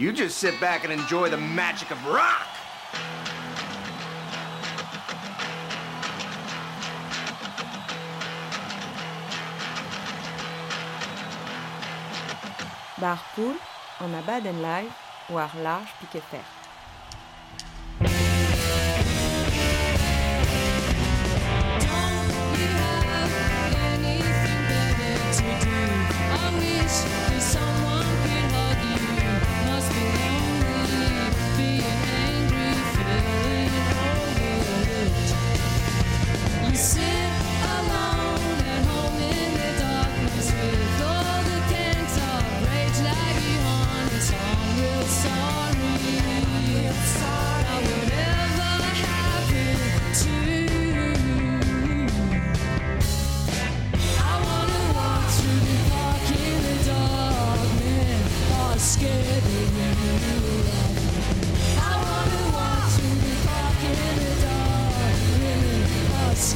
You just sit back and enjoy the magic of rock. Bar poul, an abad en live, war large piquet fer.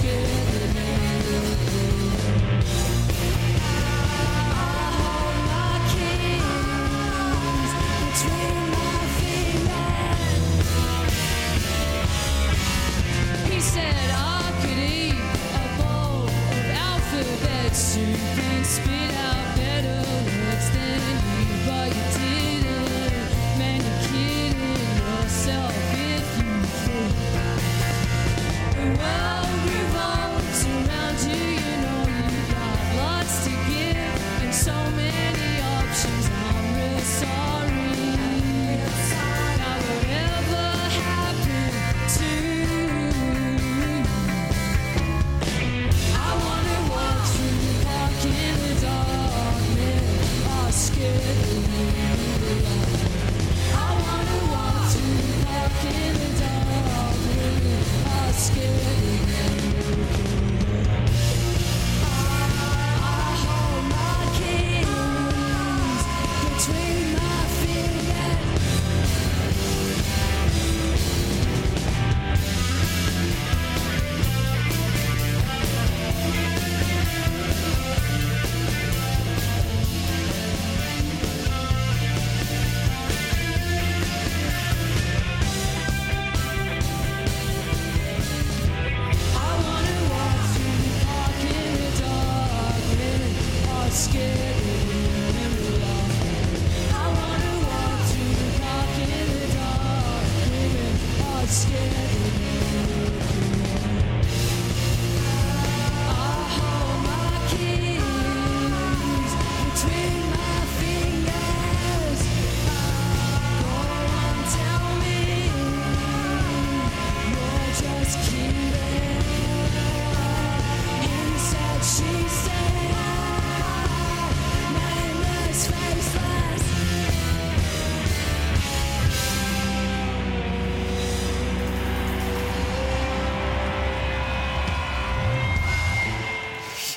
skin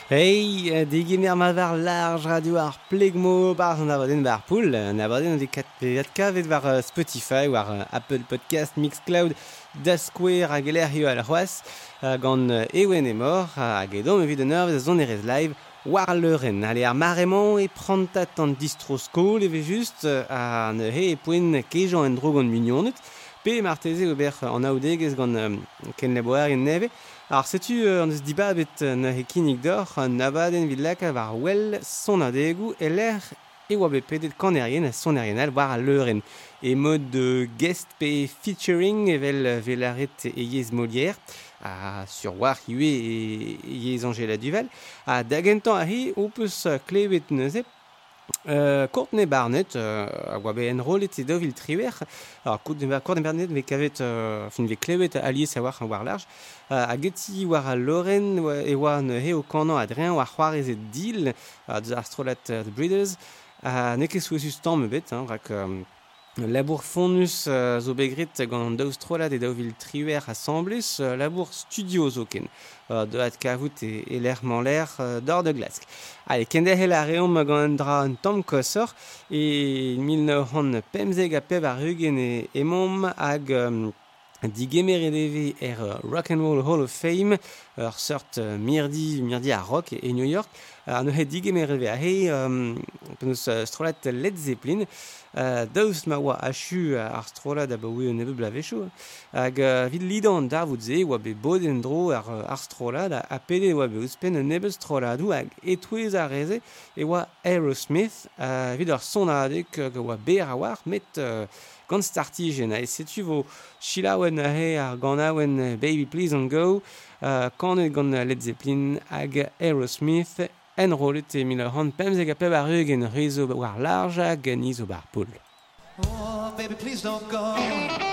Hey, diginer ma var large radio ar plegmo bar an abaden bar poul, an abaden an dekat pelet kavet var Spotify war Apple Podcast, Mixcloud, Dasquare hag eler eo al c'hoaz gant ewen e hag edo me vid an ur zon erez live war leuren. Ale ar maremont e prantat an distro skol e just, just an he e poen kejan en drogon mignonet pe marteze ober an aoudegez gant ken leboar en neve. Ar setu an eus dibabet na hekinik d'or an abaden vid laka war wel son adegu e l'er e oa bet pedet kanerien a son al war a leuren. E mod de guest pe featuring evel velaret e yez Molière a sur war hiwe e yez Angela Duval a dagentan ahi o peus klevet neuzep Euh, Courtney Barnett euh, a oa bet en rolet e dovil triwer Alors, Courtney Barnett ve kavet euh, fin ve klevet a alies a war an war large. Euh, a geti war a Loren e oa an he o kanan Adrien war c'hoarez e dil a deus astrolat uh, de Breeders. A ne ket souezus tamm bet hein, rak Euh, Labour fonus euh, zo begrit gant an daouz trolad e daouvil triwer assemblus, euh, labour studio zo ken, euh, de hat kavout e, e l'air man l'air euh, d'or de glask. Allez, kende hel a reom gant an dra an tamm kosor, e 1950 a pev a rugen e, e mom hag... Euh, digemer deve er uh, Rock and Roll Hall of Fame, ur sort uh, mirdi, mirdi a rock e New York, ar neuhet digemer edeve a hei, um, penaos uh, strolat Led Zeppelin, euh, daoust ma oa achu ar strola da ba oe un ebeub blavechou. Hag vid lidan da vout ze oa be bod en dro ar, ar strola da a pede oa be ouspen un ebeub stroladou hag etouez a reze e oa Aerosmith euh, vid ar sonadek hag oa ber a war met uh, gant startijen a setu vo chilaouen a he ar ganaouen Baby Please Don't Go uh, kanet gant Led Zeppelin hag Aerosmith enrolet e mil ran pemzeg a peb ar eugen rezo war larja ganiz o bar poul. Oh, baby, please don't go.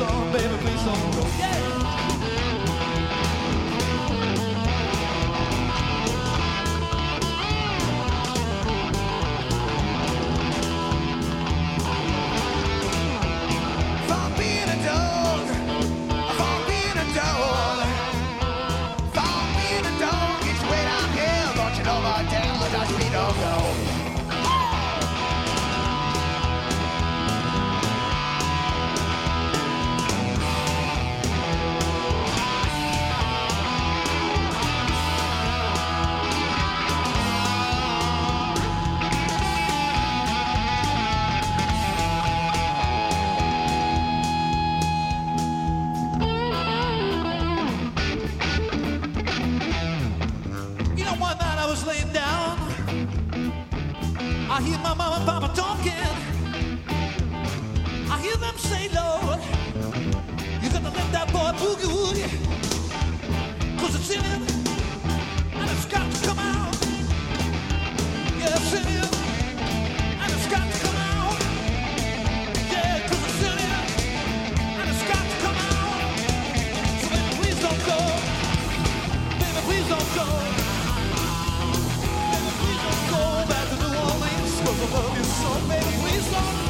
Song. Baby, please don't go. I hear my mama and papa talking. I hear them say, Lord, you gotta let that boy boogie woogie. Cause it's in him, and it's got to come out. Yeah, it's in him, and it's got to come out. Yeah, 'cause it's in him, and it's got to come out. So baby, please don't go. Baby, please don't go. Love you so. Baby, please don't.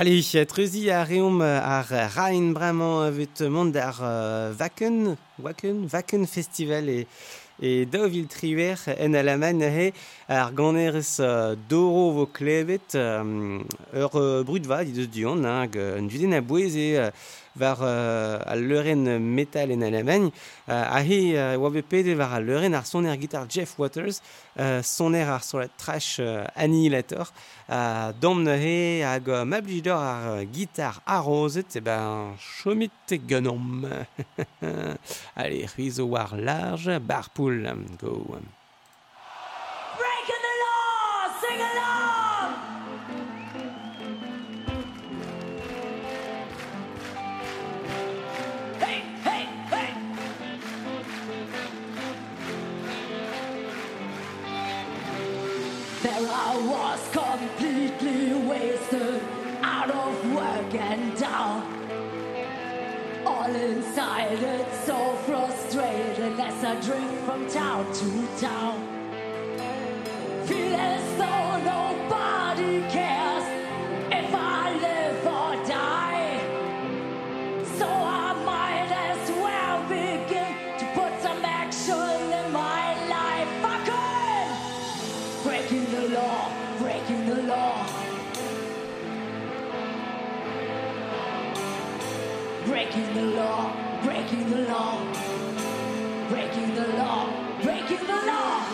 Ale, treuzi a reom ar Rhein bremañ avet mont ar uh, Wacken, Wacken, Wacken Festival e, e daouvil triwer en alaman he ar ganerez uh, doro vo klevet um, ur uh, brudva dit eus dion hag un duden a boueze war uh, al leuren metal en Allemagne. Euh, ahe uh, oa bet pede war al leuren ar soner gitar Jeff Waters, euh, soner ar sur trash uh, annihilator. Euh, Domne he hag uh, mablijidor ar uh, gitar arrozet, e ben chomit te. Allez, rizo war large, barpoul, go. I was completely wasted, out of work and down. All inside, it's so frustrating as I drift from town to town. Feel as though nobody cares. breaking the law, breaking the law. Breaking the law, breaking the law. Breaking the law, breaking the law.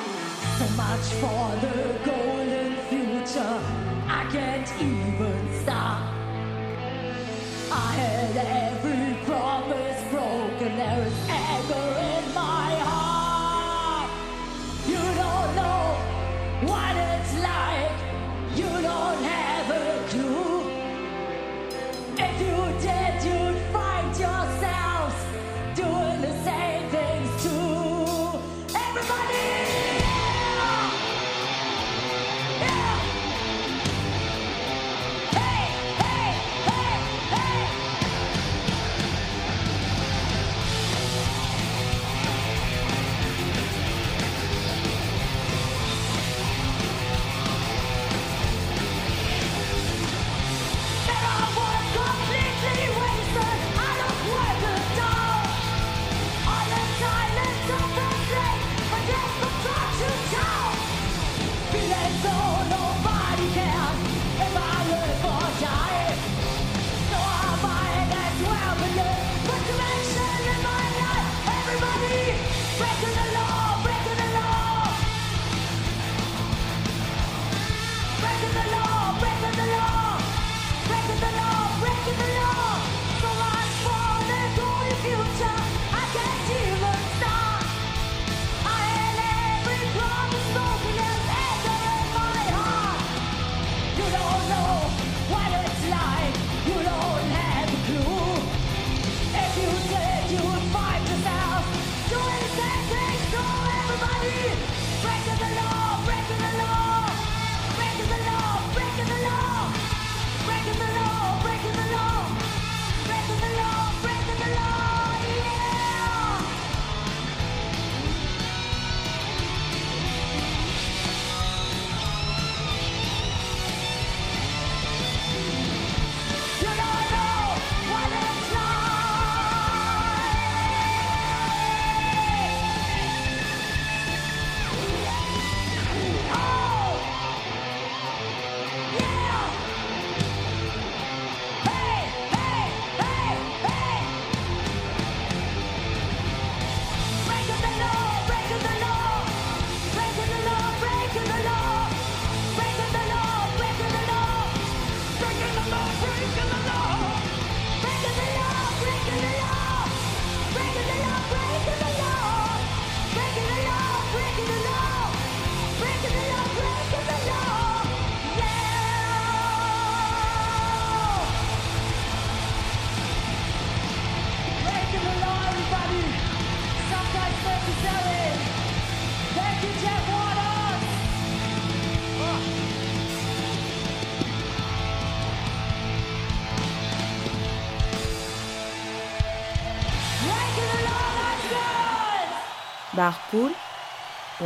So much for the golden future. I can't even stop. I had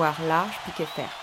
pouvoir large, puis que faire.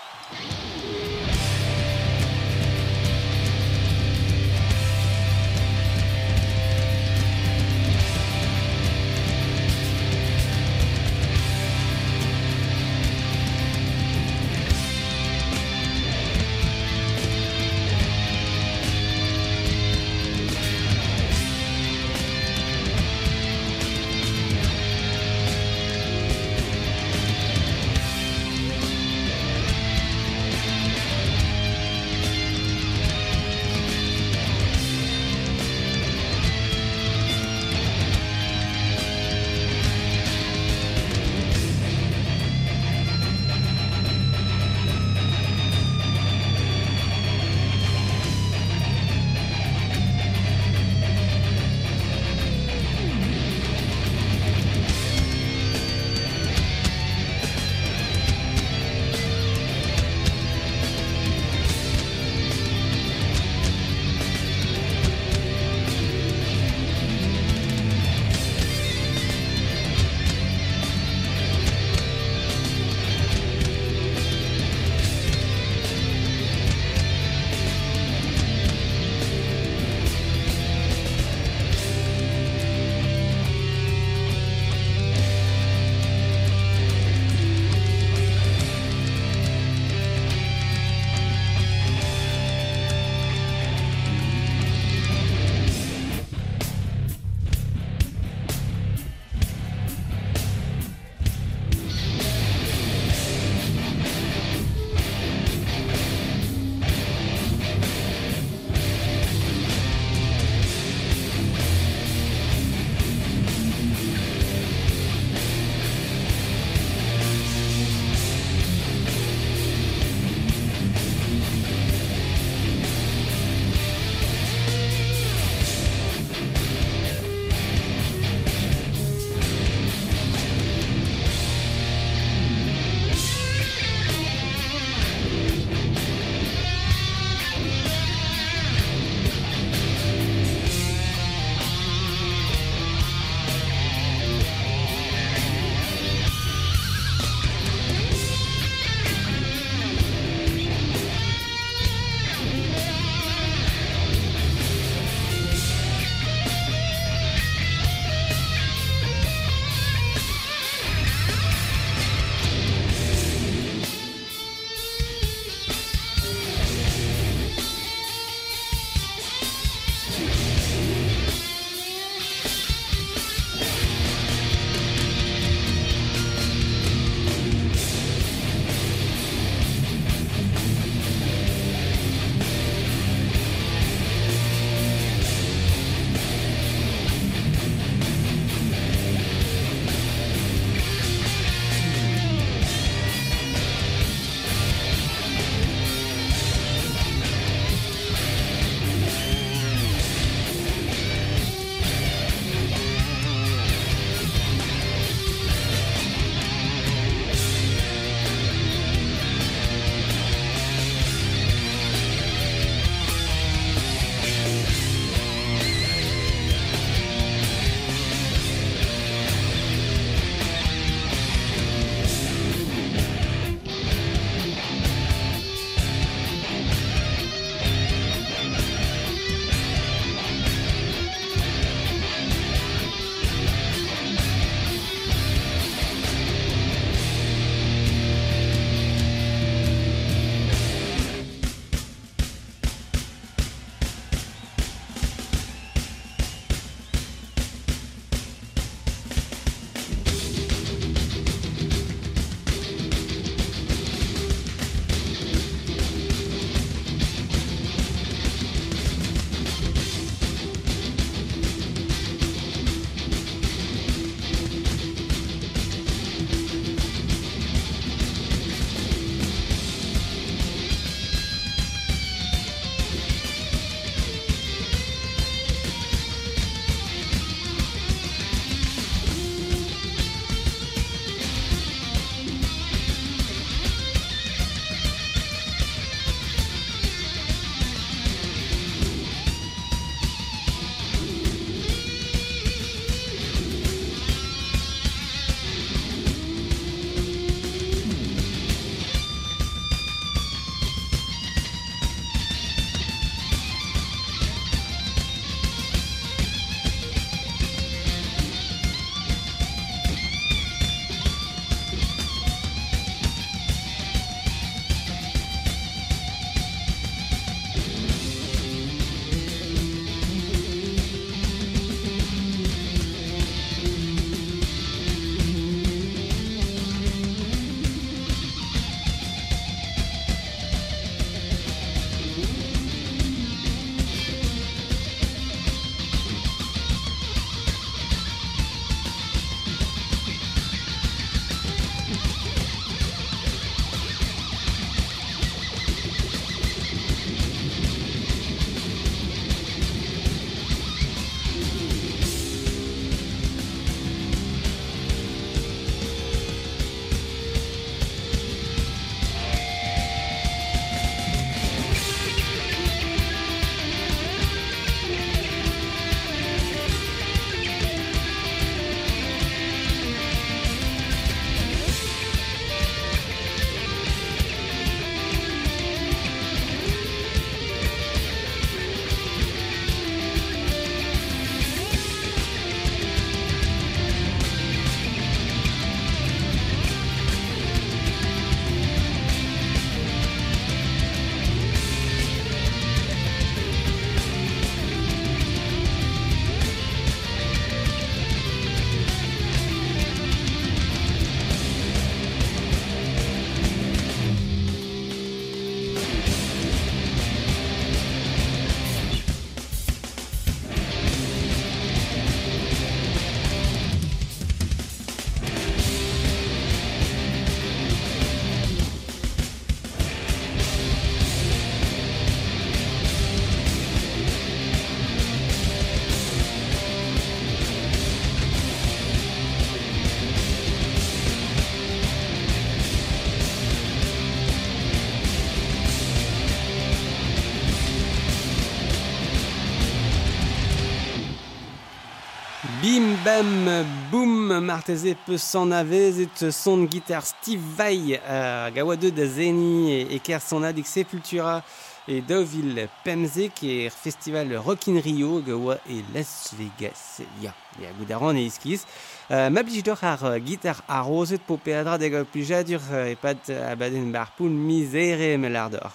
Bim bam boom marteze peut s'en avez et son guitare Steve Vai euh, gawa 2 da zeni e ker sepultura. e daouvil pemzek ke er festival Rock in Rio gawa e Las Vegas. Ya, ya goudaran e iskiz. Uh, ma blij d'or ar gitar a rozet po peadra da gog plijadur uh, e pat a baden bar poul mizere me lar d'or.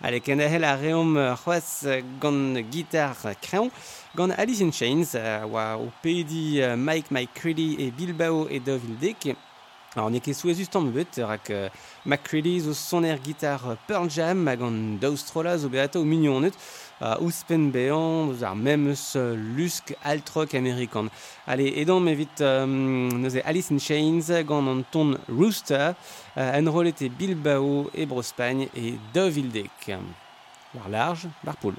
Ale ken a hel a reom c'hoaz gant gitar kreon gant Alice in Chains oa o pedi Mike Mike Creedy e Bilbao e daouvil dek Alors, on ket souez ustan bet, rak uh, McCready zo son er gitar Pearl Jam hag an daustrola zo beata o mignonnet uh, ouspen bean eus ar memes uh, lusk altrok amerikan. Allez, edan mevit um, neuze Alice in Chains gant an ton Rooster uh, en rolet e Bilbao e Brospagne e Dovildek. War large, war poul.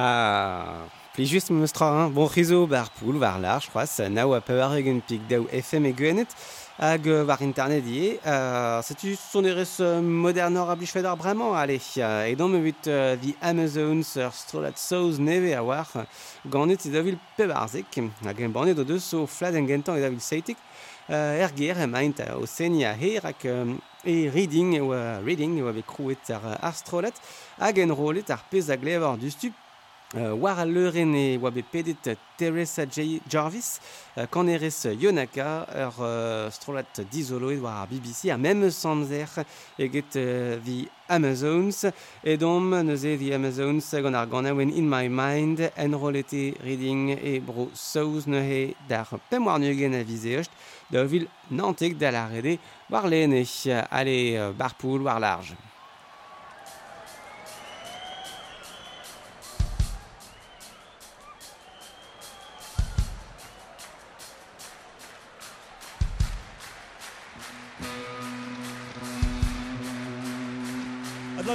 Ah, plijust me stra un bon rizo bar poul var lar, je crois, nao a peur egen pik daou FM e gwenet, hag var internet ie, euh, setu son erez modernor a blij fedar bremañ, ale, e dans me but uh, the Amazons ur strolat saoz neve a war, ganet e davil pe barzek, hag en banet o deus o flad en gentan e davil seitik, uh, er ger emaint o senia her hag um, e reading e oa reading e oa bet krouet ar, ar strolat hag en rolet ar pez a glevar du stup Uh, war a leuren e oa bet pedet Teresa J. Jarvis, uh, kanerez Yonaka, ur uh, strolat dizoloet war ar BBC, a mem samzer eget uh, The Amazons, edom neuze The Amazons gant ar ganawen In My Mind, enrolete reading e bro saouz neuhe d'ar pemoar neugen a vizeocht, da vil nantek da la rede war lene, ale uh, barpoul war large.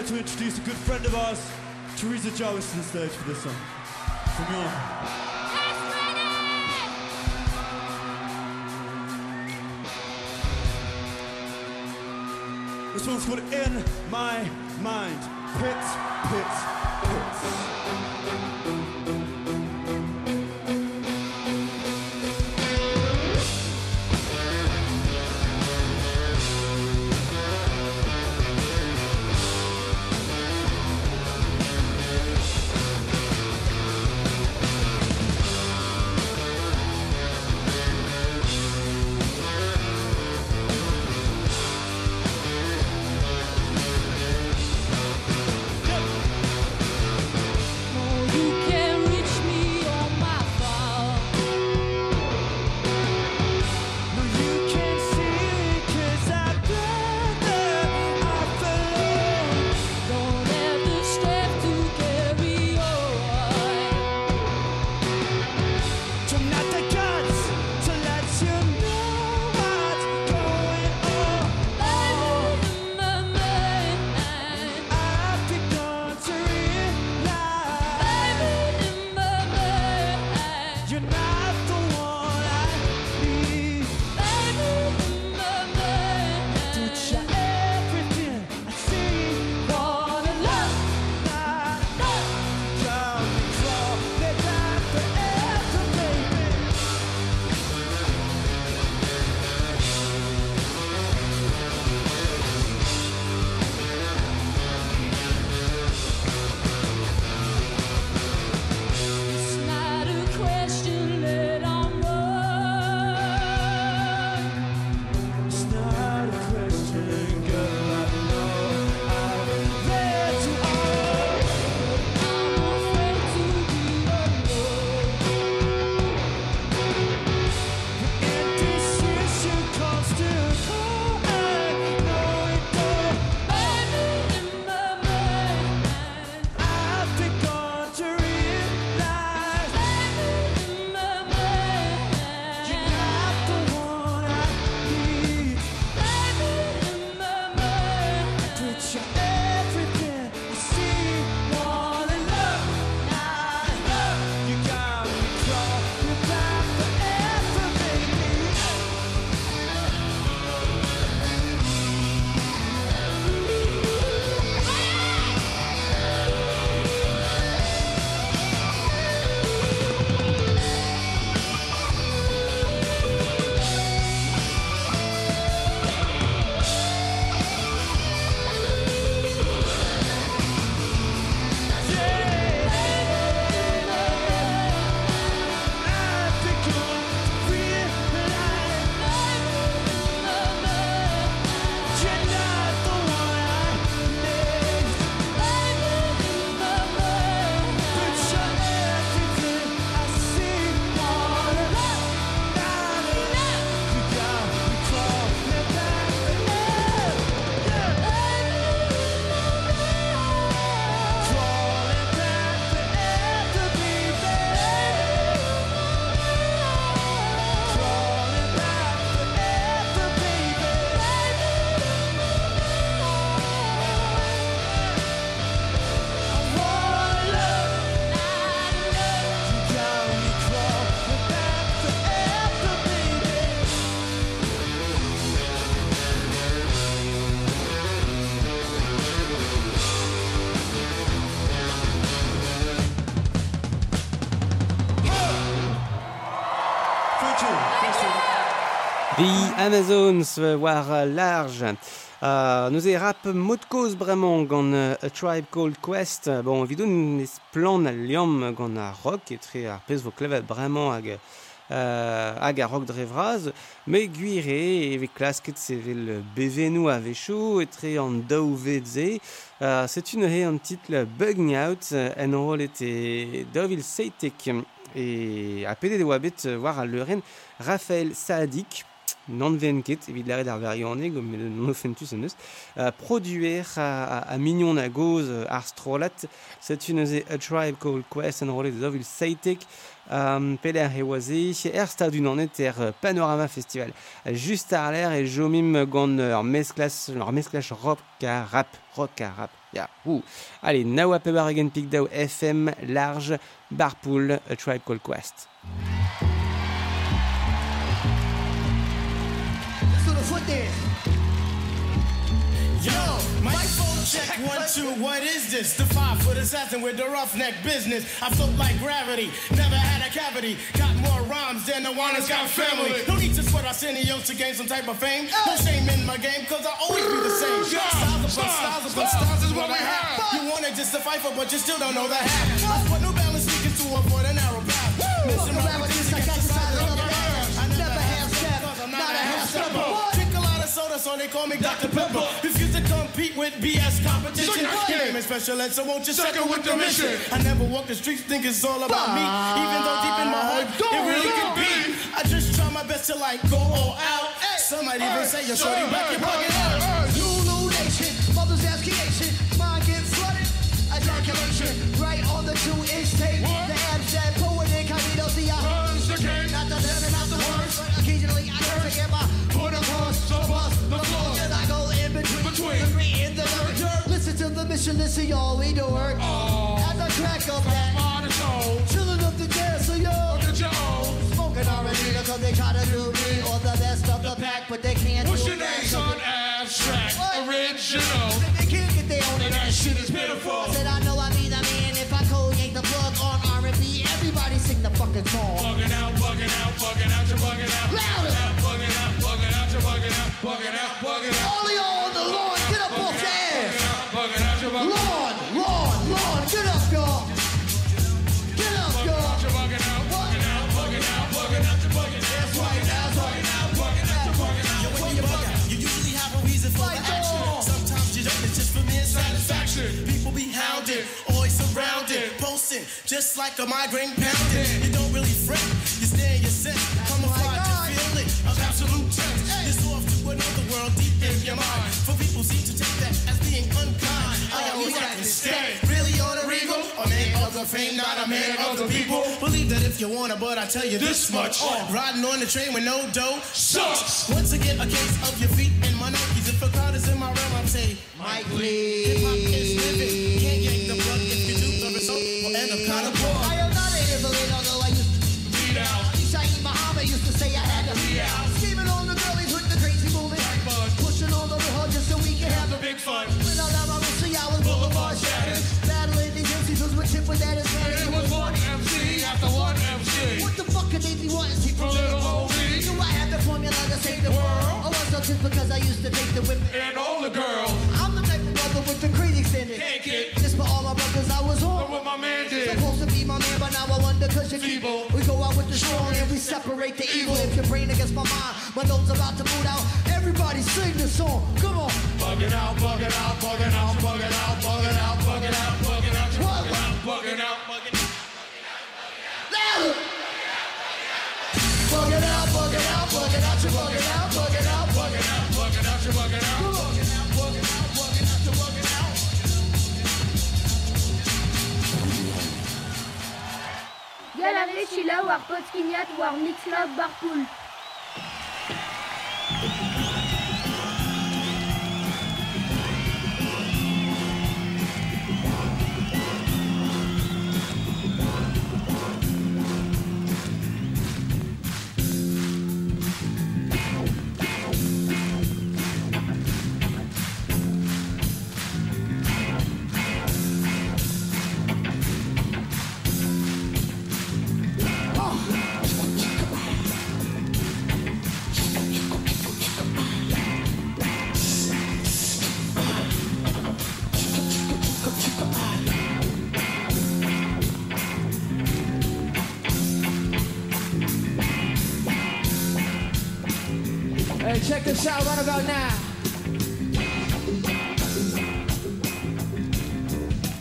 Like to introduce a good friend of ours, Teresa Jarvis, to the stage for this song. From your This one's called In My Mind. Pits, pits, pits. The Amazons war large. Uh, nous e rap mot koz bremañ gant uh, A Tribe Called Quest. Bon, vidon ez plan al liam gant a rock etre ar pez vo klevet bremañ hag euh, hag a rock dre vraz, me guire eve klasket sevel bevenou a vechou etre an daou vedze, uh, c'est une he an titre Bugging Out, en rol ete davil seitek, e a pede de oa bet war al leuren Raphaël Saadik, non venket, evit lare d'ar verioneg, mais non offentus en eus, uh, produer a, mignon a goz ar A Tribe Called Quest en rolet de Dovil Seitek, um, peler he oaze, er et Panorama Festival. Just ar l'air e jomim rock rap, rock a rap. Ya, ouh. Allez, daou FM, large, barpool, A Tribe Called Quest. Foot dance. Yo, microphone check one two. What is this? The five foot assassin with the roughneck business. I float like gravity, never had a cavity. Got more rhymes than the one that's got family. No need to sweat Arsenio to gain some type of fame. No shame in my game, cause I always be the same. Styles upon styles upon styles is what I have. You wanted just fight for, but you still don't know the half. I put New Balance sneakers to avoid a narrow path. Messing Walk around with with this, this, I got the size of the a. I Never half step, not a half stepper. So they call me Dr. Pepper. Refuse to compete with BS competition. Your name is special ed, so won't you suck it with the mission? I never walk the streets, think it's all about me. Even though deep in my ah, heart, it really could be. I just try my best to like go all out. Some might even say you're shorty back your pocket out. a calculation. Right on the two inch tape. What? The abs that poet incognito see I Once again, not the dead not the worst. But occasionally I have to get my put across the bus, the floor. And I go in between, between. the three and the dirt. dirt. Listen to the mission and see all we do work. Oh, At the crack of that. Chilling up the dance, so yo. Look at your own. Already, cause they try to do me or the best of the pack, but they can't What's do your me. name, son? Abstract, original. They can't get their own and That shit is pitiful. Said I know I be the man if I code yank the plug on R&B. Everybody sing the fucking song. Bugging out, bugging out, bugging out, you're bugging out. Louder. Bugging out, bugging out, you're bugging out. Bugging out, bugging out. Y'all on the lawn, just like a migraine pounding. You don't really fret, you stay in your set, camouflage and feel it, of absolute test. It's off to another world deep in your mind. For people seem to take that as being unkind. I always got oh, to stay. Really on a regal, a man of the fame, not a man of the people. Believe that if you wanna, but I tell you this much. Riding on the train with no dough sucks. Once again, a case of your feet in my Nikes. If a crowd is in my realm, I'm saying, Mike hip hop is living. Can't yank the plug if you do the result will end up kind of poor. I am not an invalid, although I used to out. Shaheed Muhammad used to say I had to be out. Scheming on the girlies with the crazy movement. Pushing on the hood just so we can have a Big fun. When I love my wrist, I was boulevard shattered. Battling these MCs was with Chip with that. It was one MC after one MC. What the fuck could they be wanting? See from Little old me. So I had the formula to save the world. I was so just because I used to take the whip. And all the girls. I'm the type of brother with the crazy extended. Take it. My nose about to boot out. Everybody sing the song. Come on. Bugging out, bugging out, bugging out, bugging out, bugging out, bugging out, bugging out, you're bugging out, bugging out, bugging out. Louder. Bug it out, bug it out, bug it out, you bug it out, bug it out, bug it out. Bugging out, you're bugging out. Chila war war Mixlab Barpool.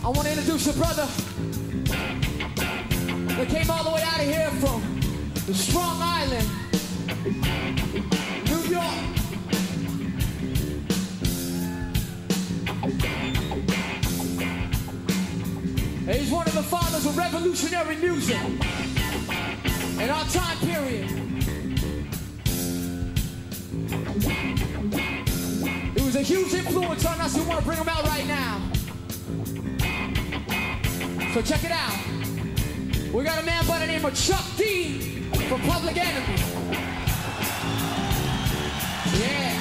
I want to introduce a brother that came all the way out of here from the Strong Island, New York. And he's one of the fathers of revolutionary music in our time period. He was a huge influence on us. We want to bring him out right now. So check it out. We got a man by the name of Chuck D from Public Enemy. Yeah.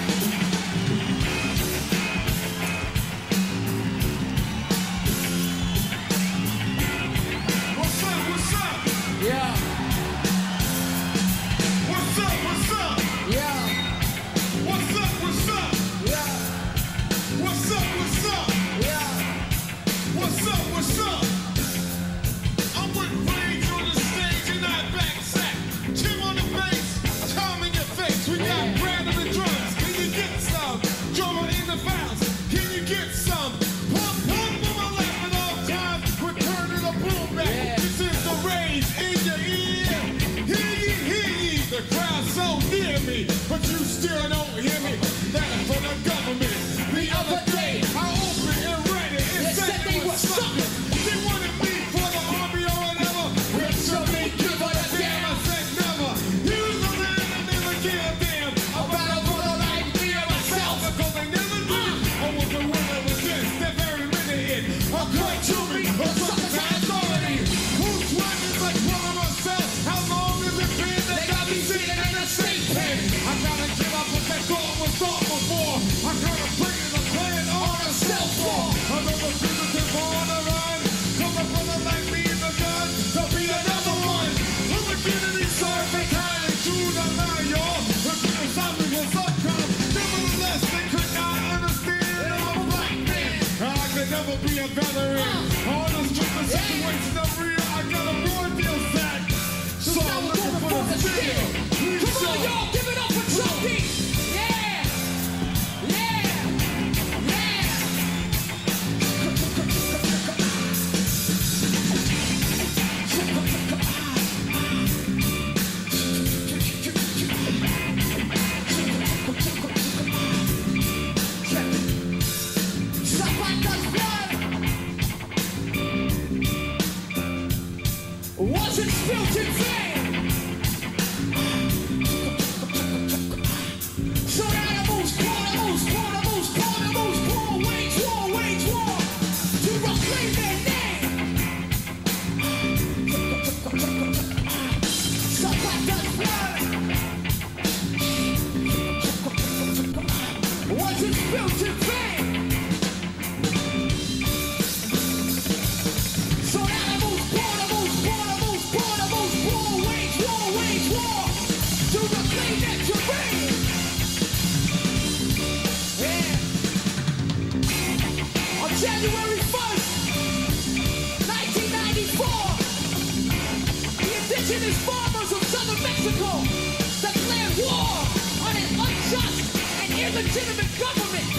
legitimate government.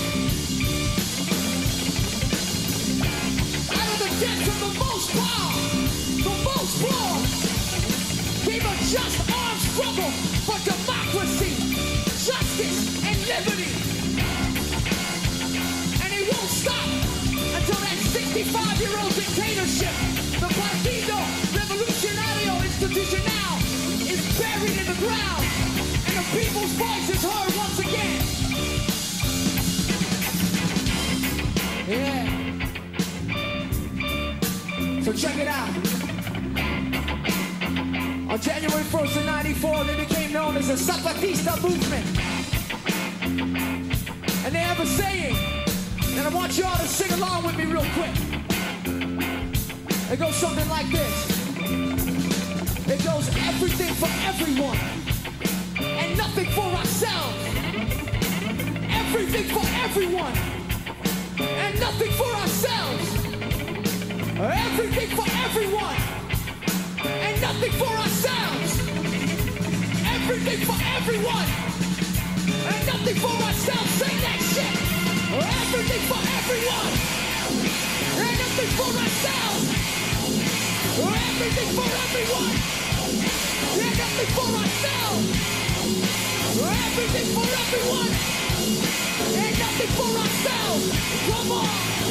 Out of the depths of the most power, the most poor, came a just armed struggle for democracy, justice, and liberty. And it won't stop until that 65-year-old dictatorship, the Partido Revolucionario Institucional, is buried in the ground and the people's voice is heard once again. Yeah. So check it out. On January 1st of 94, they became known as the Zapatista movement. And they have a saying, and I want you all to sing along with me real quick. It goes something like this. It goes everything for everyone and nothing for ourselves. Everything for everyone nothing for ourselves, everything for everyone, and nothing for ourselves, everything for everyone, and nothing for ourselves. Say that shit. Everything for everyone, and nothing for ourselves. Everything for everyone, and nothing for ourselves. Everything for everyone. Ourselves. Come on.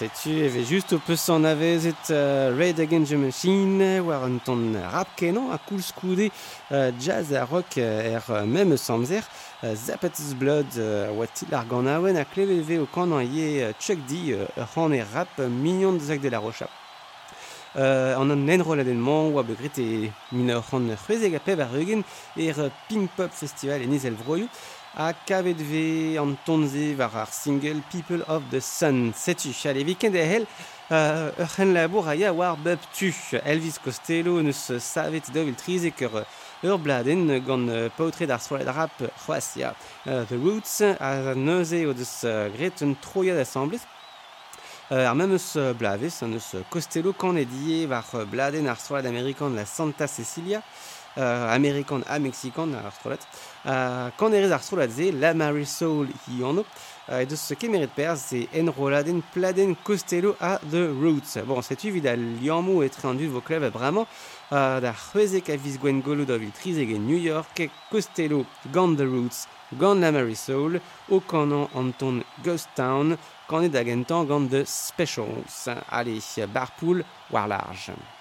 setu e vez just o peus an avezet uh, Red Against the Machine war un ton rap kenan a koul skoude uh, jazz a rock uh, er uh, mem samzer uh, Zapatis Blood uh, oa til ar gant aouen a kleveve o kan an ye uh, Chuck D uh, ur c'han e rap uh, mignon de zak de la Rocha. Uh, an an enrol adenman oa begret e min ur c'han c'hwezeg a pev ar eugen er Pink Pop Festival en izel vroioù. a kavet an tonze war ar single People of the Sun. Setu, chale, vikend e hel, euh, ur c'hen labour a ya war bep tu. Elvis Costello neus savet da vil trizek ur ur bladen gant paotre d'ar solet rap c'hoazia. Uh, the Roots a neuze o deus gret un troia d'assemblez Euh, ar même eus blavez, an eus Costello kan e die war bladen ar solet amerikan la Santa Cecilia, Euh, amerikan à mexikan, artrolat, kan erez la Mary Soul euh, et de ce qu'émérite perz, c'est enroladen pladen costello à The Roots. Bon, c'est tu vida liamou et trendu voclève vraiment, euh, da c'hweze kaviz gwen golo da trizegen New York, costello gant The Roots, gant la Mary Soul, o Anton Ghost Town, kan e The Specials. Allez, barpool, war large.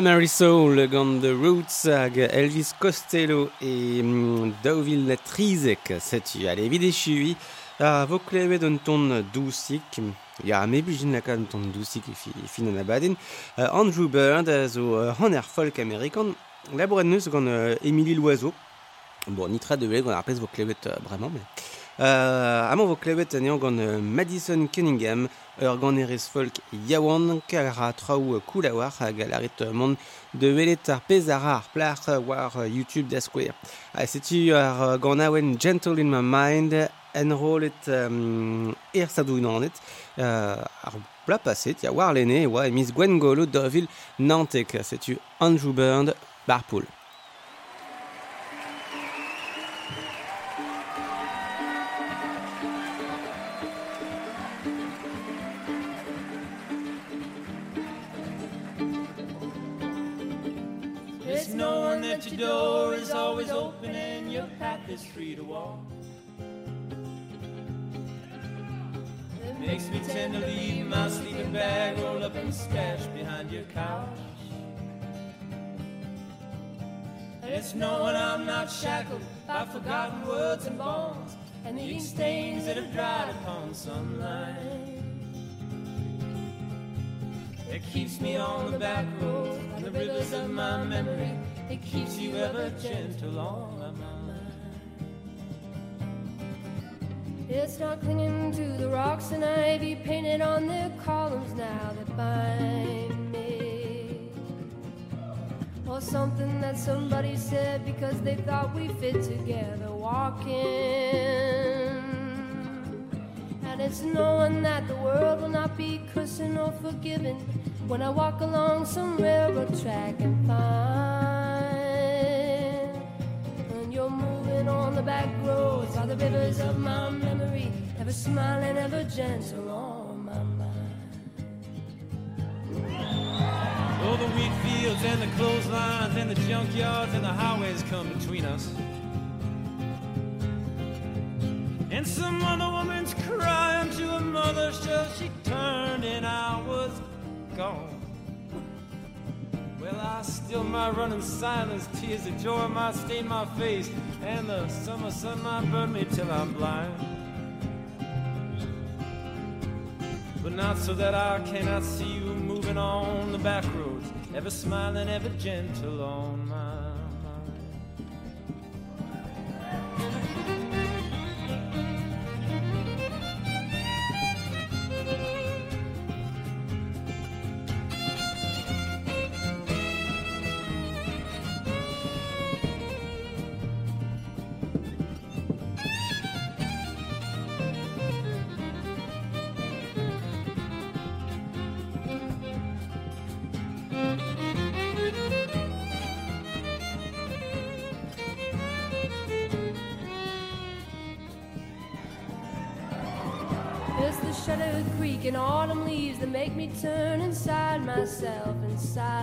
Primary Soul gant The Roots hag Elvis Costello e mm, daouvil na trizek setu. Ale evit chui a vo klevet un ton dousik. Ya me meblijin laka un ton dousik e fi, fin an abaden. Uh, Andrew Bird a zo uh, hanner folk amerikan. Labouret neus gant uh, Emily Loiseau. Bon, nitra de vele gant ar pez vo klevet uh, bremañ. Mais... Uh, amant vo klevet anean gant uh, Madison Cunningham. ur ganerez folk yaouan kal ra traou koulawar hag alaret mont de velet ar pezar ar plach war YouTube da skouer. Ha setu ar ganawen Gentle in my mind enrolet um, er sadouinanet uh, ar pla paset ya war lene e oa emiz Gwen Golo d'Orville Nantek. Setu Andrew Byrne, Barpool. Shackled by forgotten words and bonds and the ink stains that have dried upon sunlight. It keeps me on the back road and the rivers of my memory. It keeps you ever gentle on my mind. It's not clinging to the rocks and ivy painted on the columns now that bind. Something that somebody said because they thought we fit together walking. And it's knowing that the world will not be cursing or forgiving when I walk along some railroad track and find when you're moving on the back roads are the rivers of my memory, ever smiling, ever gentle Wheat fields and the clotheslines and the junkyards and the highways come between us. And some other woman's crying to her mother, so she turned and I was gone. Well, I still might run in silence, tears of joy might stain my face, and the summer sun might burn me till I'm blind. But not so that I cannot see you moving on the back roads, ever smiling, ever gentle on myself inside.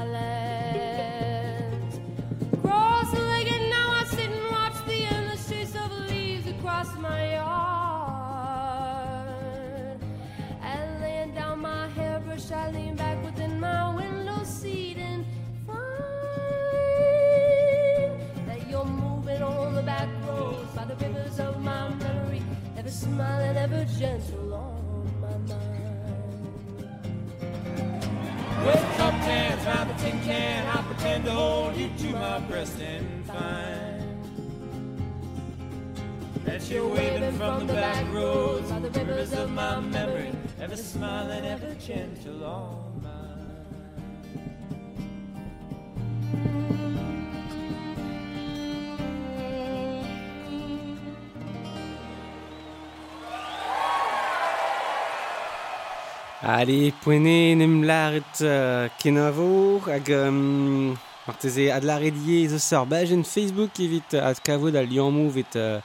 gentle on my Ale, poene nem laret uh, kenavo hag um, marteze adlaret ye zo sor bajen Facebook evit uh, ad kavod al liamou vet uh,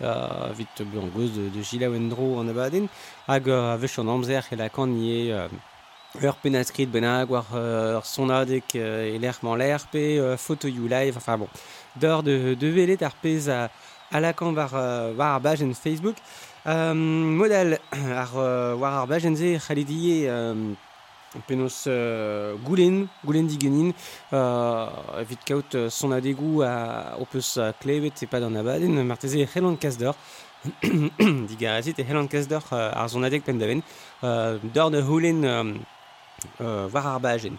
uh, vit buan goz de, de Gila Wendro an abaden hag uh, a vech an amzer e lakan ie uh, ur penaskrit benag war uh, ur sonadek uh, e l'erman l'air pe uh, photo you live enfin bon. D'or de, de velet ar pez a, a lakan war, uh, war ar bajen Facebook. Um, modal ar uh, war ar bajen ze c'halidie um, Penos euh, gulen, gulen digenin, euh, vidkaut euh, son adegu a opus klevet et pas d'un abaden, marteze et helan kazdor, digarazit et helan kazdor arzonadek pendaven, dorne hulen war arbagen.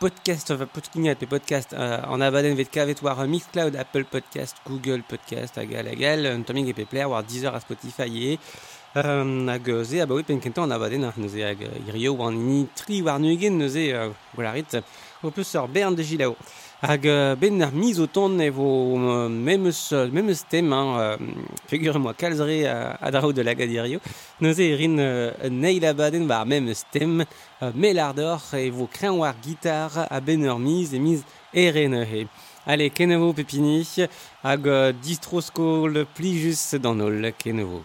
podcast podkignat et podcast en abaden vetkavet war mixcloud apple podcast google podcast agal agal toming et pepler war deezer à spotify Um, hag ze a baoet penkentan an abaden ar neuze hag irio war ni tri war nuegen neuze uh, gwalarit o peus ur bern de gilao Hag uh, ben ar miz o ton e vo uh, memeus, memeus tem hein, figure moi kalzre a drao de lagad irio. Neuze e rin neil abaden war memeus tem mel ardor e vo krean war gitar a ben ur miz e miz eren e. Ale, kenevo pepini hag distroskol plijus dan ol kenevo.